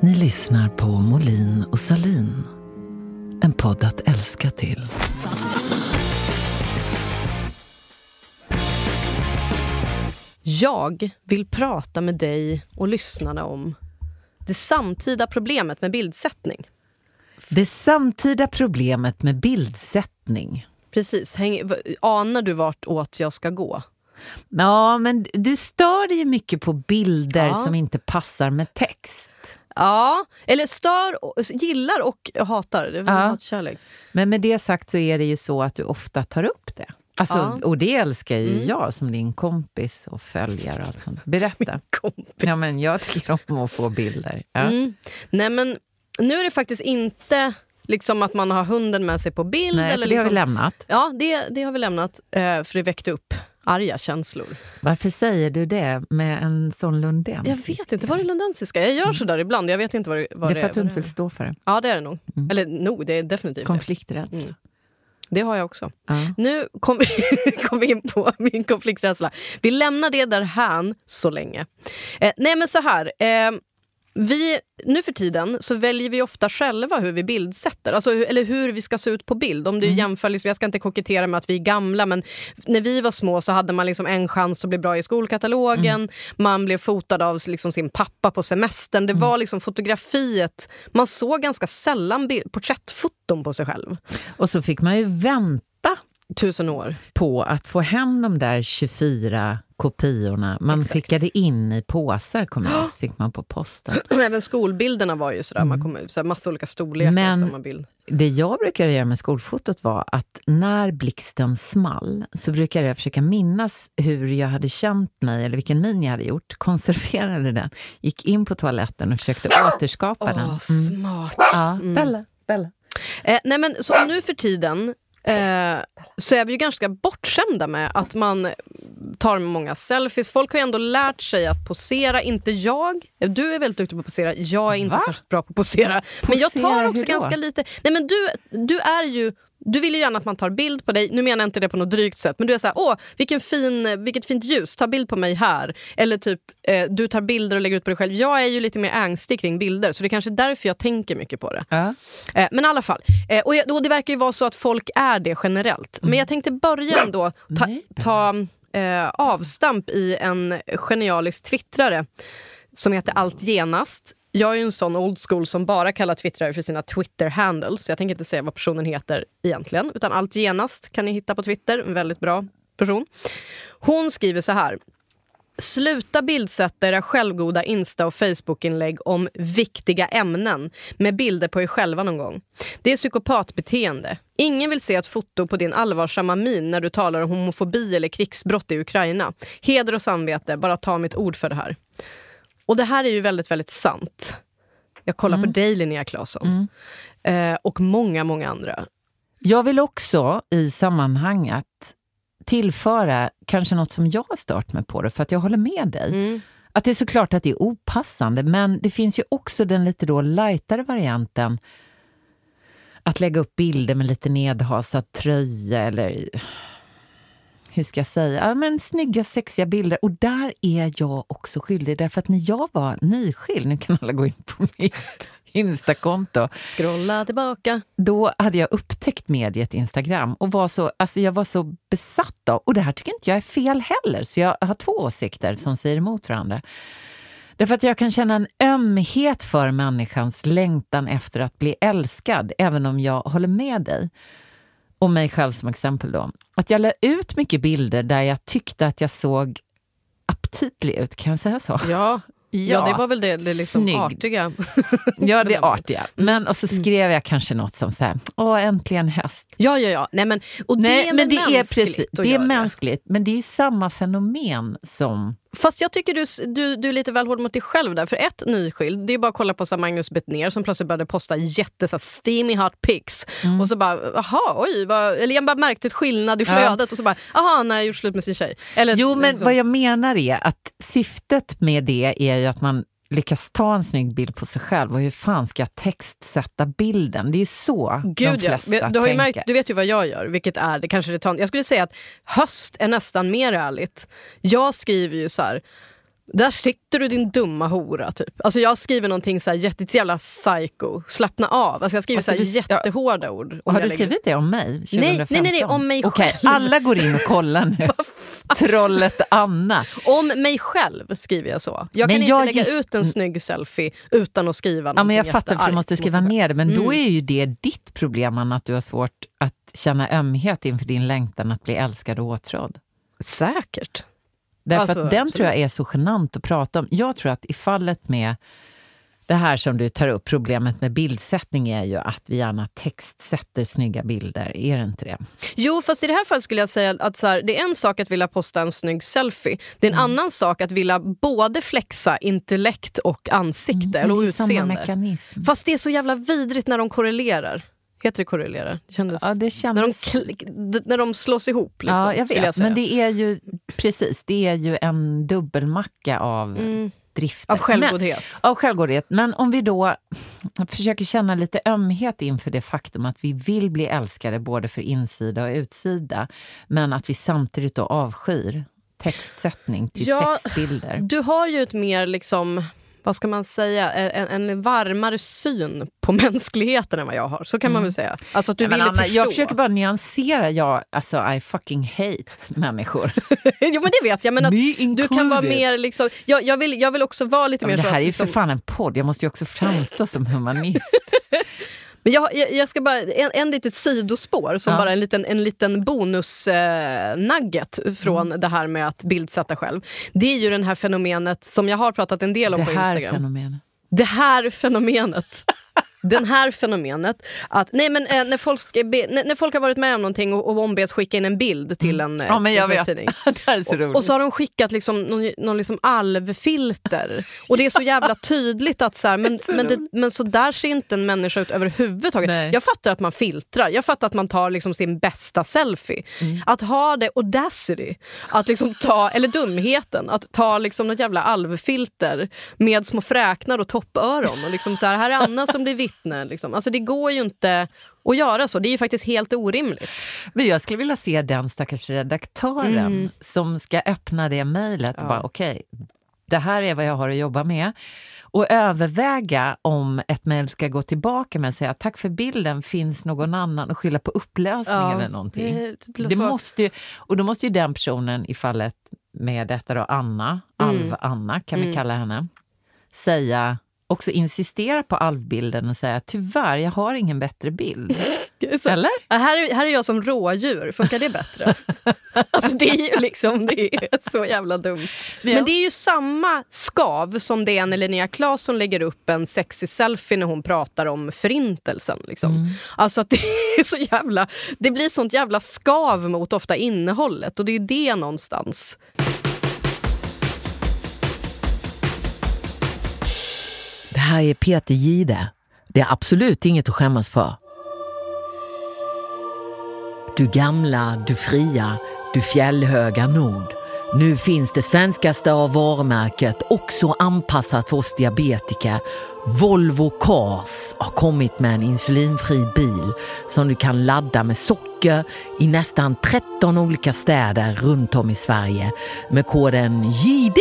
Ni lyssnar på Molin och Salin. En podd att älska till. Jag vill prata med dig och lyssnarna om det samtida problemet med bildsättning. Det samtida problemet med bildsättning. Precis. Häng, anar du vart åt jag ska gå? Ja, men du stör dig mycket på bilder Ja. som inte passar med text. Ja, eller stör, gillar och hatar. Det är Ja. hatkärlek. Men med det sagt så är det ju så att du ofta tar upp det. Alltså, Ja. Och det älskar ju Mm. jag som din kompis och följare. Och allt sånt. Berätta. Kompis. Ja, men jag tycker om att få bilder. Ja. Mm. Nej, men nu är det faktiskt inte liksom att man har hunden med sig på bild. Nej, eller det har vi liksom, lämnat. Ja, det, det har vi lämnat, eh, för det väckte upp arga känslor. Varför säger du det med en sån lundensisk? Jag vet inte, var det lundensiska? Jag gör sådär ibland, jag vet inte vad det, vad Det är för att du inte vill stå för det. Ja, det är det nog. Mm. Eller nog, det är definitivt. Konflikträdsla. Mm. Det har jag också. Ja. Nu kom vi, kom vi in på min konflikträdsla. Vi lämnar det där här så länge. Eh, nej men så här. Eh, vi, nu för tiden så väljer vi ofta själva hur vi bildsätter, alltså, eller hur vi ska se ut på bild. Om du jämför, liksom, jag ska inte kokettera med att vi är gamla, men när vi var små så hade man liksom en chans att bli bra i skolkatalogen. Man blev fotad av liksom sin pappa på semestern. Det var liksom fotografiet. Man såg ganska sällan porträttfoton på sig själv. Och så fick man ju vänta Tusen år. på att få hem de där 24 kopiorna. Man Exakt. skickade in i påsar, kommer jag så fick man på posten. Även skolbilderna var ju sådär, man kom ut, såhär, massa olika storlekar Men- samma bild. Det jag brukade göra med skolfotot var att när blixten small så brukade jag försöka minnas hur jag hade känt mig eller vilken min jag hade gjort, konserverade den, gick in på toaletten och försökte återskapa den. Åh, Mm. smart. Ja, Bella, Bella. Eh, nej men, så nu för tiden eh, så är vi ju ganska bortskämda med att man tar många selfies. Folk har ju ändå lärt sig att posera, inte jag. Du är väldigt duktig på att posera, jag är inte Va? särskilt bra på att posera. men jag tar Posera, också ganska lite... Nej men du, du är ju... Du vill ju gärna att man tar bild på dig. Nu menar jag inte det på något drygt sätt. Men du är så här, åh, vilken fin, vilket fint ljus, ta bild på mig här. Eller typ, eh, du tar bilder och lägger ut på dig själv. Jag är ju lite mer ängslig kring bilder, så det är kanske är därför jag tänker mycket på det. Ja. Eh, men i alla fall, eh, och, jag, och det verkar ju vara så att folk är det generellt. Men jag tänkte börja ändå ta, Mm. Ta eh, avstamp i en genialisk twittrare som heter Allt genast. Jag är ju en sån old school som bara kallar twittrare för sina Twitter-handles. Jag tänker inte säga vad personen heter egentligen. Utan Allt genast kan ni hitta på Twitter. En väldigt bra person. Hon skriver så här. Sluta bildsätta era självgoda Insta och Facebook-inlägg om viktiga ämnen med bilder på er själva någon gång. Det är psykopatbeteende. Ingen vill se ett foto på din allvarsamma min när du talar om homofobi eller krigsbrott i Ukraina. Heder och samvete, bara ta mitt ord för det här. Och det här är ju väldigt, väldigt sant. Jag kollar på dig Linnea Claesson. Eh, och många, många andra. Jag vill också i sammanhanget tillföra kanske något som jag har stört mig på det, för att jag håller med dig. Mm. Att det är såklart att det är opassande, men det finns ju också den lite då lightare varianten. Att lägga upp bilder med lite nedhasad tröja eller hur ska jag säga, men snygga sexiga bilder. Och där är jag också skyldig, därför att när jag var nyskild, nu kan alla gå in på mitt Instakonto, Scrolla tillbaka. då hade jag upptäckt mediet Instagram och var så, alltså jag var så besatt av, och det här tycker inte jag är fel heller, så jag har två åsikter som säger emot varandra. Därför att jag kan känna en ömhet för människans längtan efter att bli älskad, även om jag håller med dig. Och mig själv som exempel då. Att jag la ut mycket bilder där jag tyckte att jag såg aptitlig ut, kan jag säga så? Ja, ja. det var väl det, det liksom Snygg. artiga. Ja, det artiga. Men och så skrev jag kanske något som så här, åh äntligen höst. Ja, ja, ja. Nej, men, och Nej, det är men det är mänskligt precis, det är mänskligt, men det är ju samma fenomen som... Fast jag tycker du, du, du är lite väl hård mot dig själv där. För ett, nyskild. Det är bara att kolla på så Magnus Bettner som plötsligt började posta jätte så steamy hot pics. Mm. Och så bara, jaha, oj. Vad, eller jag bara märkte ett skillnad i Ja. flödet och så bara, jaha, han har gjort slut med sin tjej. Eller, Jo, men liksom. vad jag menar är att syftet med det är ju att man lyckas ta en snygg bild på sig själv och hur fan ska jag textsätta bilden? Det är ju så de Gud, ja. flesta du, har tänker. märkt, du vet ju vad jag gör, vilket är det kanske det tar, Jag skulle säga att höst är nästan mer ärligt. Jag skriver ju så här, Där sitter du din dumma hora. Typ. Alltså jag skriver någonting så här jättejävla psycho. Slappna av. Alltså jag skriver Alltså, så här du- jättehårda ord. om Har du lägger- skrivit det om mig? 2015? Nej, nej, nej, om mig själv. alla går in och kollar nu. Trollet Anna. Om mig själv skriver jag så. Jag Men kan jag inte lägga giss- ut en snygg selfie utan att skriva Ja, men jag fattar för du måste skriva ner det, men då Mm. är ju det ditt problem Anna, att du har svårt att känna ömhet inför din längtan att bli älskad och åtrådd. Säkert. Därför Alltså, den absolut. tror jag är så genant att prata om. Jag tror att i fallet med det här som du tar upp, problemet med bildsättning är ju att vi gärna textsätter snygga bilder. Är det inte det? Jo, fast i det här fallet skulle jag säga att så här, det är en sak att vilja posta en snygg selfie. Det är en Mm. annan sak att vilja både flexa intellekt och ansikte Men och utseende. Fast det är så jävla vidrigt när de korrelerar. Heter det korrelera? Det kändes... Ja, det när, de kändes... kl- d- när de slås ihop. Liksom, ja, jag vet. säga. men det är ju precis, det är ju en dubbelmacka av Mm, drifter. av självgodhet. Men, av självgodhet. Men om vi då försöker känna lite ömhet inför det faktum att vi vill bli älskade både för insida och utsida, men att vi samtidigt då avskyr textsättning till Ja, sexbilder. Du har ju ett mer, liksom, vad ska man säga, en, en varmare syn på mänskligheten än vad jag har. Så kan man väl säga. Alltså att du Mm. Ville Anna, förstå. jag försöker bara nyansera. Jag, alltså, I fucking hate människor. jo men det vet jag. Men att du kan vara mer... Liksom, jag, jag, vill, jag vill också vara lite Ja, mer det så här att är ju liksom, för fan en podd. Jag måste ju också framstå som humanist. Men jag, jag, jag ska bara, en, en litet sidospår, som Ja. bara en liten, en liten bonus eh, från Mm. det här med att bildsätta själv. Det är ju det här fenomenet som jag har pratat en del om det på Instagram. fenomenet. Det här fenomenet. Den här fenomenet. Att, nej men, eh, när, folk, be, när, när folk har varit med om någonting och, och ombeds skicka in en bild till en eh, Ja, men jag vet. tidning. det är så roligt. Och så har de skickat liksom någon, någon liksom alvfilter. Och det är så jävla tydligt att så här, men, så men, det, men så där ser inte en människa ut överhuvudtaget. Nej. Jag fattar att man filtrar, jag fattar att man tar liksom sin bästa selfie. Mm. Att ha det audacity, att liksom ta, eller dumheten, att ta liksom något jävla alvfilter med små fräknar och toppöron. Och liksom så här, här är Anna som blir vittne. Liksom. Alltså det går ju inte att göra så, det är ju faktiskt helt orimligt. Men jag skulle vilja se den stackars redaktören som ska öppna det mejlet och Ja. bara okej, det här är vad jag har att jobba med. Och överväga om ett mejl ska gå tillbaka med och säga tack för bilden, finns någon annan och skylla på upplösning eller någonting. det- det- Det måste ju, och då måste ju den personen i fallet med detta då, Anna, Alv-Anna kan vi Mm. kalla henne, säga också insistera på alvbilden och säga tyvärr, jag har ingen bättre bild. Så- Eller? Ja, Här är, här är jag som rådjur, funkar det bättre? alltså det är ju liksom, det är så jävla dumt. Men det är ju samma skav som det är när Linnea Claesson lägger upp en sexig selfie när hon pratar om förintelsen. Liksom. Alltså att det är så jävla, det blir sånt jävla skav mot ofta innehållet och det är ju det någonstans. Här är Peter Gide. Det är absolut inget att skämmas för. Du gamla, du fria, du fjällhöga nord. Nu finns det svenskaste av varumärket också anpassat för oss diabetiker. Volvo Cars har kommit med en insulinfri bil som du kan ladda med socker i nästan 13 olika städer runt om i Sverige. Med koden JD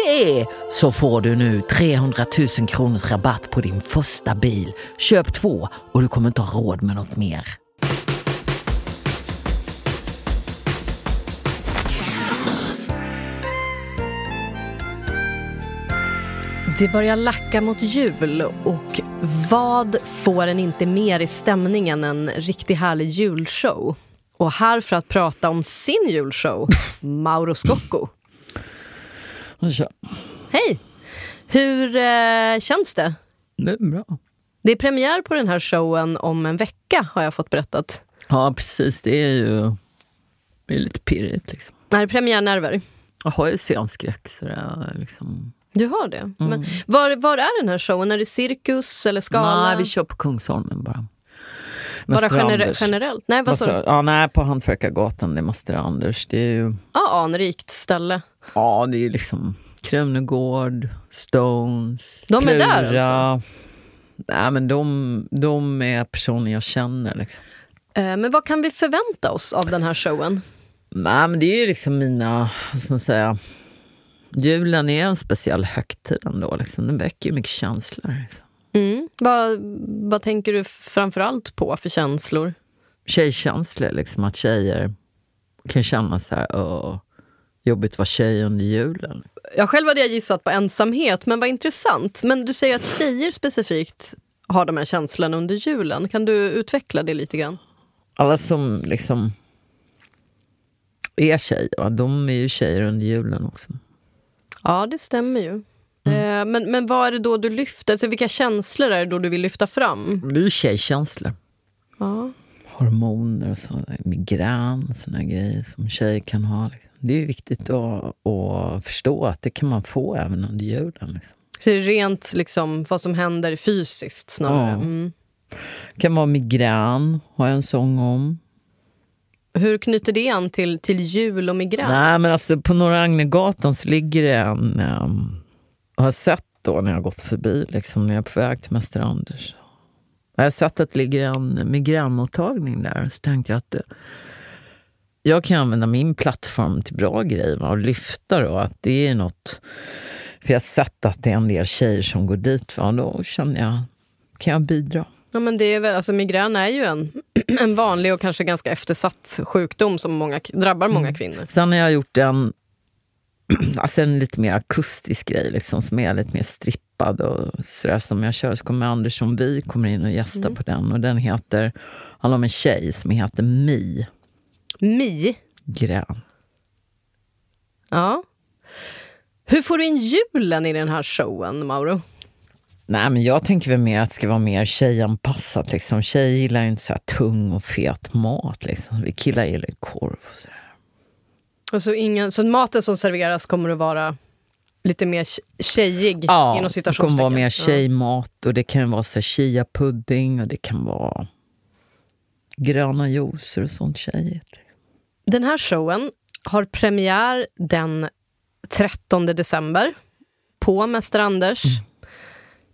så får du nu 300 000 kronors rabatt på din första bil. Köp två och du kommer inte ha råd med något mer. Det börjar lacka mot jul och vad får en inte mer i stämningen än en riktigt härlig julshow? Och här för att prata om sin julshow, Mauro Scocco. Hej! Hur eh, känns det? Det är bra. Det är premiär på den här showen om en vecka har jag fått berättat. Ja, precis. Det är ju det är lite pirrigt. Liksom. Är premiärnerver? Jag har ju scenskräck. Så det är liksom... Du har det? Men var, var är den här showen? Är det cirkus eller skala? Nej, vi kör på Kungsholmen bara. Bara Mäster gener- Anders. generellt? Nej, vad sa du? ja, nej, på Hantverkargatan, det är Mäster Anders. Det är ju Ja, anrikt ställe. ja, det är liksom Krönegård, Stones, De är där Plura. alltså? Nej, men de, de är personer jag känner. Liksom. Eh, Men vad kan vi förvänta oss av den här showen? Nej, men det är ju liksom mina, vad ska man säga, Julen är en speciell högtid ändå. Liksom. Den väcker ju mycket känslor. Liksom. Mm. Vad, vad tänker du framför allt på för känslor? Tjejkänslor, liksom att tjejer kan känna så här, åh, jobbigt att vara tjej under julen. Jag själv hade jag gissat på ensamhet, men vad intressant. Men du säger att tjejer specifikt har de här känslorna under julen. Kan du utveckla det lite grann? Alla som liksom är tjejer, de är ju tjejer under julen också. Ja, det stämmer ju. Mm. Men, men vad är det då du lyfter? Alltså, vilka känslor är det då du vill lyfta fram? Det är ju tjejkänslor. Ja. Hormoner och så, migrän och såna grejer som tjejer kan ha. Liksom. Det är viktigt att, att, förstå att det kan man få även under julen. Liksom. Så det är rent liksom, vad som händer fysiskt snarare? Ja. Mm. Det kan vara migrän, har jag en sång om. Hur knyter det an till, till jul och migrän? Nej, men alltså, på Norra Agnegatan så ligger det en... Um, har sett då när jag har gått förbi, liksom, när jag är på väg till Mäster Anders. Jag har sett att det ligger en migränmottagning där. Så tänkte jag att det, jag kan använda min plattform till bra grejer och lyfta då att det är något... För jag har sett att det är en del tjejer som går dit. Va? Då känner jag, kan jag bidra? Ja, men det är väl, alltså, migrän är ju en, en vanlig och kanske ganska eftersatt sjukdom som många, drabbar många mm. kvinnor. Sen har jag gjort en, alltså en lite mer akustisk grej liksom, som är lite mer strippad och sådär som jag kör. Så kommer Andersson Vi kommer in och gästar mm. på den och den heter, handlar om en tjej som heter Mi. Mi? Grön. Ja. Hur får du in julen i den här showen, Mauro? Nej, men jag tänker väl mer att det ska vara mer tjejanpassat. Liksom. Tjejer gillar inte så här tung och fet mat. Liksom. Vi killar gillar korv och så. Alltså ingen, så maten som serveras kommer att vara lite mer tjejig? Ja, inom det kommer vara mer tjejmat. Och det kan vara så chia-pudding och det kan vara gröna juicer och sånt tjejigt. Den här showen har premiär den 13 december på Mäster Anders. Mm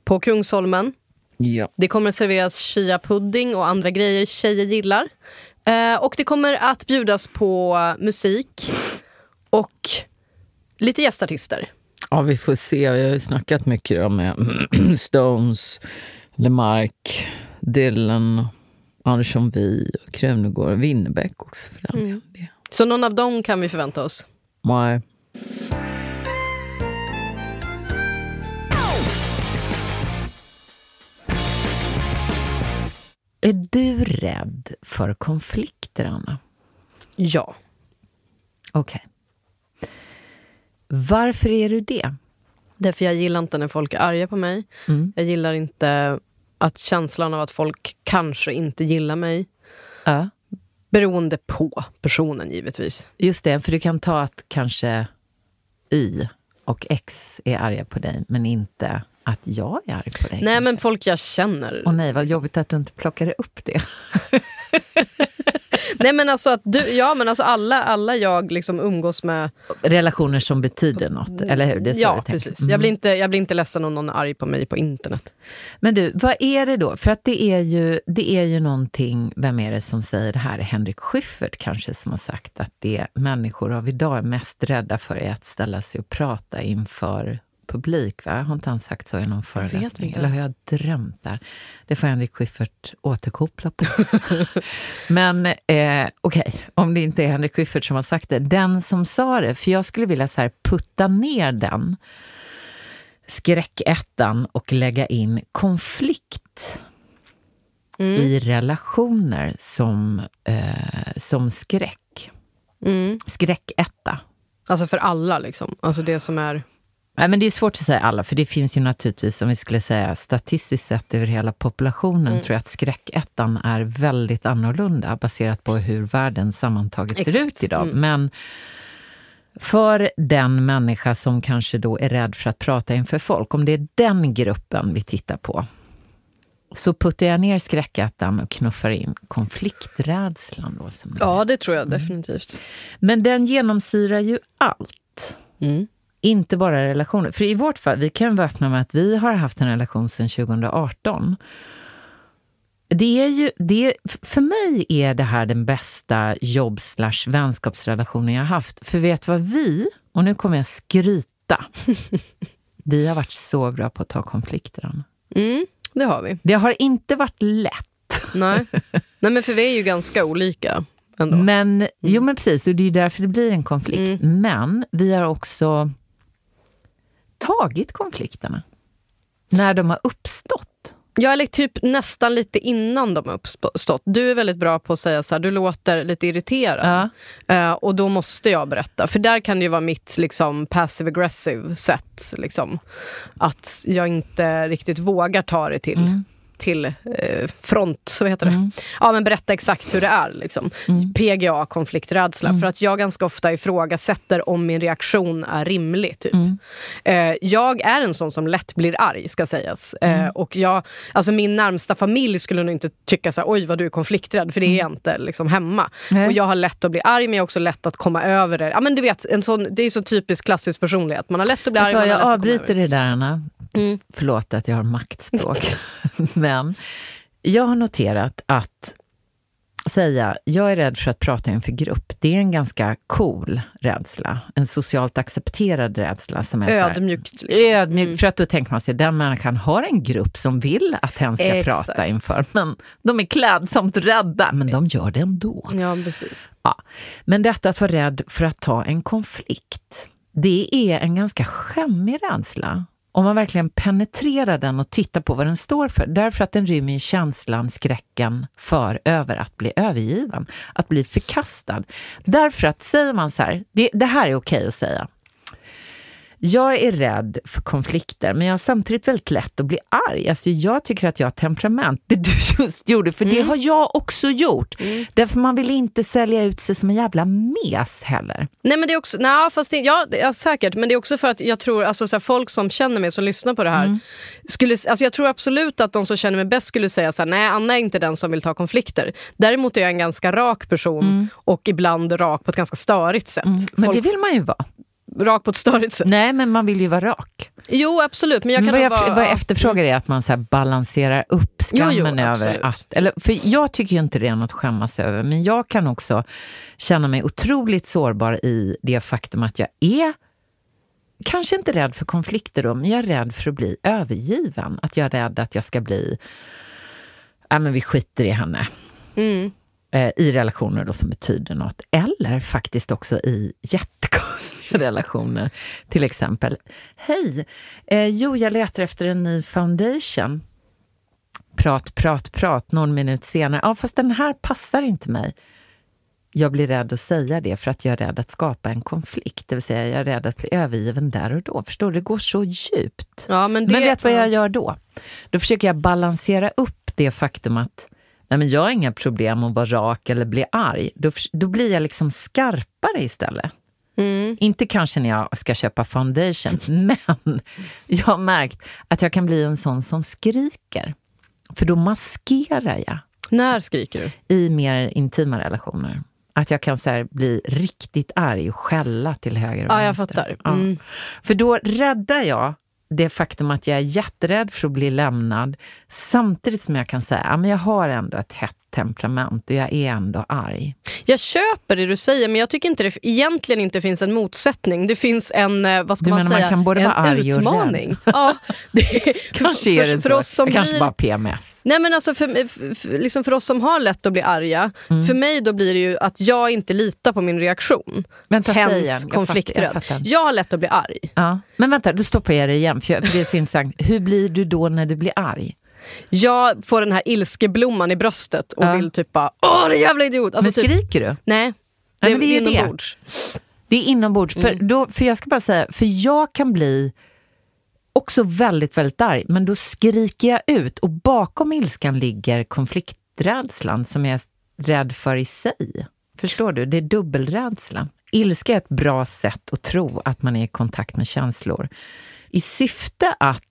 på Kungsholmen. Ja. Det kommer serveras chia-pudding och andra grejer tjejer gillar. Eh, och det kommer att bjudas på musik och lite gästartister. Ja, vi får se. Jag har ju snackat mycket med Stones, LeMarc, Dylan, Andersson Vi, Krunegård Winnerbäck också för den mm. Så någon av dem kan vi förvänta oss? Nej. Är du rädd för konflikter, Anna? Ja. Okej. Okay. Varför är du det? Därför jag gillar inte när folk är arga på mig. Mm. Jag gillar inte att känslan av att folk kanske inte gillar mig. Uh. Beroende på personen, givetvis. Just det, för du kan ta att kanske Y och X är arga på dig, men inte att jag är arg på dig? Nej, men folk jag känner. Åh nej, vad jobbigt att du inte plockade upp det. nej, men alltså att du, ja, men alltså alla, alla jag liksom umgås med... Relationer som betyder något, eller hur? Det är så ja, precis. Mm. Jag, blir inte, jag blir inte ledsen om någon är arg på mig på internet. Men du, vad är det då? För att det är ju, det är ju någonting, vem är det som säger det här? Henrik Schyffert kanske som har sagt att det människor av idag är mest rädda för är att ställa sig och prata inför publik. Va? Har inte han sagt så i någon föreläsning? Eller har jag drömt där? Det får Henrik Schyffert återkoppla på. Men eh, okej, okay, om det inte är Henrik Schyffert som har sagt det. Den som sa det, för jag skulle vilja så här putta ner den skräckettan och lägga in konflikt mm. i relationer som, eh, som skräck. Mm. Skräcketta. Alltså för alla, liksom? Alltså det som är... Nej, men det är svårt att säga alla, för det finns ju naturligtvis, om vi skulle säga statistiskt sett över hela populationen, mm. tror jag att skräckettan är väldigt annorlunda baserat på hur världen sammantaget Exakt. ser ut idag. Mm. Men för den människa som kanske då är rädd för att prata inför folk, om det är den gruppen vi tittar på, så puttar jag ner skräckettan och knuffar in konflikträdslan. Då, som ja, det tror jag mm. definitivt. Men den genomsyrar ju allt. Mm. Inte bara relationer. För i vårt fall, vi kan vara öppna med att vi har haft en relation sedan 2018. Det är ju, det, för mig är det här den bästa jobb vänskapsrelationen jag har haft. För vet vad vi, och nu kommer jag skryta vi har varit så bra på att ta konflikter, Anna. Mm, det har vi. Det har inte varit lätt. Nej. Nej, men för vi är ju ganska olika. Ändå. Men, Jo, men precis. Och det är därför det blir en konflikt. Mm. Men vi har också tagit konflikterna när de har uppstått. Jag är li- typ nästan lite innan de har uppstått. Du är väldigt bra på att säga så här, du låter lite irriterad. Ja. Eh, och då måste jag berätta. För där kan det ju vara mitt liksom, passive aggressive sätt. Liksom, att jag inte riktigt vågar ta det till, Mm. Till eh, front. Så heter det. Ja, men berätta exakt hur det är. Liksom. Mm. PGA, konflikträdsla. För att jag ganska ofta ifrågasätter om min reaktion är rimlig. Typ. Mm. Eh, jag är en sån som lätt blir arg, ska sägas. Mm. Eh, och jag, alltså min närmsta familj skulle nog inte tycka så här, oj vad du är konflikträdd, för det är jag inte liksom, hemma. Mm. Och jag har lätt att bli arg, men jag har också lätt att komma över det. Ja, men du vet, en sån, det är så typiskt klassisk personlighet. Man har lätt att bli arg, jag lätt att komma avbryter det där, Anna. Mm. Förlåt att jag har maktspråk. Men jag har noterat att säga jag är rädd för att prata inför grupp, det är en ganska cool rädsla. En socialt accepterad rädsla. Som är Ödmjukt. Liksom. Ödmjuk, för att då tänker man sig den människan har en grupp som vill att hen ska Exakt. prata inför. Men de är klädsamt rädda, men de gör det ändå. Ja, precis. Ja. Men detta att vara rädd för att ta en konflikt, det är en ganska skämmig rädsla. Om man verkligen penetrerar den och tittar på vad den står för. Därför att den rymmer känslan, skräcken för över att bli övergiven, att bli förkastad. Därför att säger man så här, det, det här är okej att säga. Jag är rädd för konflikter, men jag har samtidigt väldigt lätt att bli arg. Alltså jag tycker att jag har temperament, det du just gjorde, för det har jag också gjort. Därför man vill inte sälja ut sig som en jävla mes heller. Nej, men det är också, nej, fast det, ja, ja, säkert. Men det är också för att jag tror alltså, så här, folk som känner mig, som lyssnar på det här. Skulle, alltså, jag tror absolut att de som känner mig bäst skulle säga så här, nej Anna är inte den som vill ta konflikter. Däremot är jag en ganska rak person och ibland rak på ett ganska störigt sätt. Men Folk, det vill man ju vara. Rak på ett störigt sätt. Nej, men man vill ju vara rak. Jo absolut, men jag Men kan vad nog jag, vara... vad jag efterfrågar är att man så balanserar upp Jo, jo, skammen över att... Eller, för jag tycker ju inte det är något att skämmas över, men jag kan också känna mig otroligt sårbar i det faktum att jag är kanske inte rädd för konflikter då, men jag är rädd för att bli övergiven. Att jag är rädd att jag ska bli... Ja, men vi skiter i henne. Mm. Eh, I relationer då som betyder något. Eller faktiskt också i jättekonstiga relationer. Till exempel, hej, eh, jo jag letar efter en ny foundation. Prat, prat, prat, någon minut senare. Ja, fast den här passar inte mig. Jag blir rädd att säga det för att jag är rädd att skapa en konflikt. Det vill säga, jag är rädd att bli övergiven där och då. Förstår du? Det går så djupt. Ja, men det, Men vet du vad jag gör då? Då försöker jag balansera upp det faktum att nej men jag har inga problem att vara rak eller bli arg. Då, då blir jag liksom skarpare istället. Mm. Inte kanske när jag ska köpa foundation, men jag har märkt att jag kan bli en sån som skriker. För då maskerar jag När skriker du? i mer intima relationer. Att jag kan så bli riktigt arg och skälla till höger och Ja, jag vänster. fattar. Ja. Mm. För då räddar jag det faktum att jag är jätterädd för att bli lämnad samtidigt som jag kan säga att jag har ändå ett hett temperament och jag är ändå arg. Jag köper det du säger, men jag tycker inte det egentligen inte finns en motsättning. Det finns en, eh, vad ska Du man man säga, både en utmaning. Ja, det, Kanske för, är det för så. oss som Jag kanske blir, bara PMS. Nej men alltså för, för, för, liksom för oss som har lätt att bli arga, Mm. för mig då blir det ju att jag inte litar på min reaktion. Vänta. Hens Jag konflikträdd. jag fattar. Jag har lätt att bli arg. Ja. Men vänta, då stoppar jag det igen, för, jag, för det är så intressant. Hur blir du då när du blir arg? Jag får den här ilskeblomman i bröstet och Ja. vill typ bara åh det jävla idiot. Alltså, men typ, skriker du? nej, Nej, men det är ju det. inombords. Det är inombords. För, då, för jag ska bara säga, för jag kan bli också väldigt, väldigt arg, men då skriker jag ut och bakom ilskan ligger konflikträdslan som jag är rädd för i sig. Förstår du? Det är dubbelrädsla. Ilska är ett bra sätt att tro att man är i kontakt med känslor i syfte att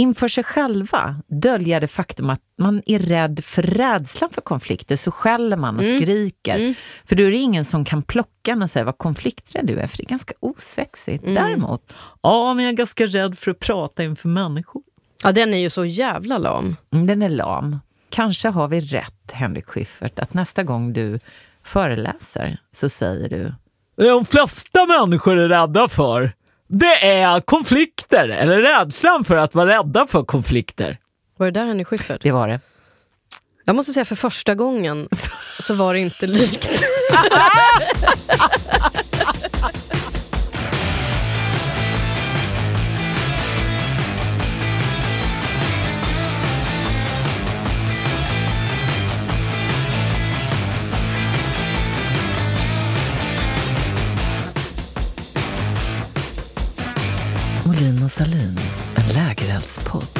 inför sig själva dölja det faktum att man är rädd för rädslan för konflikter, så skäller man och skriker. För då är det ingen som kan plocka en och säga vad konflikträdd du är, för det är ganska osexigt. Däremot, ja men jag är ganska rädd för att prata inför människor. Ja, den är ju så jävla lam. Mm, Den är lam. Kanske har vi rätt, Henrik Schyffert, att nästa gång du föreläser så säger du De flesta människor är rädda för, Det är konflikter, eller rädslan för att vara rädda för konflikter. Var det där Henrik Schyffert? Det var det. Jag måste säga för första gången så var det inte likt. Lundin och Salin, en lägereldspodd.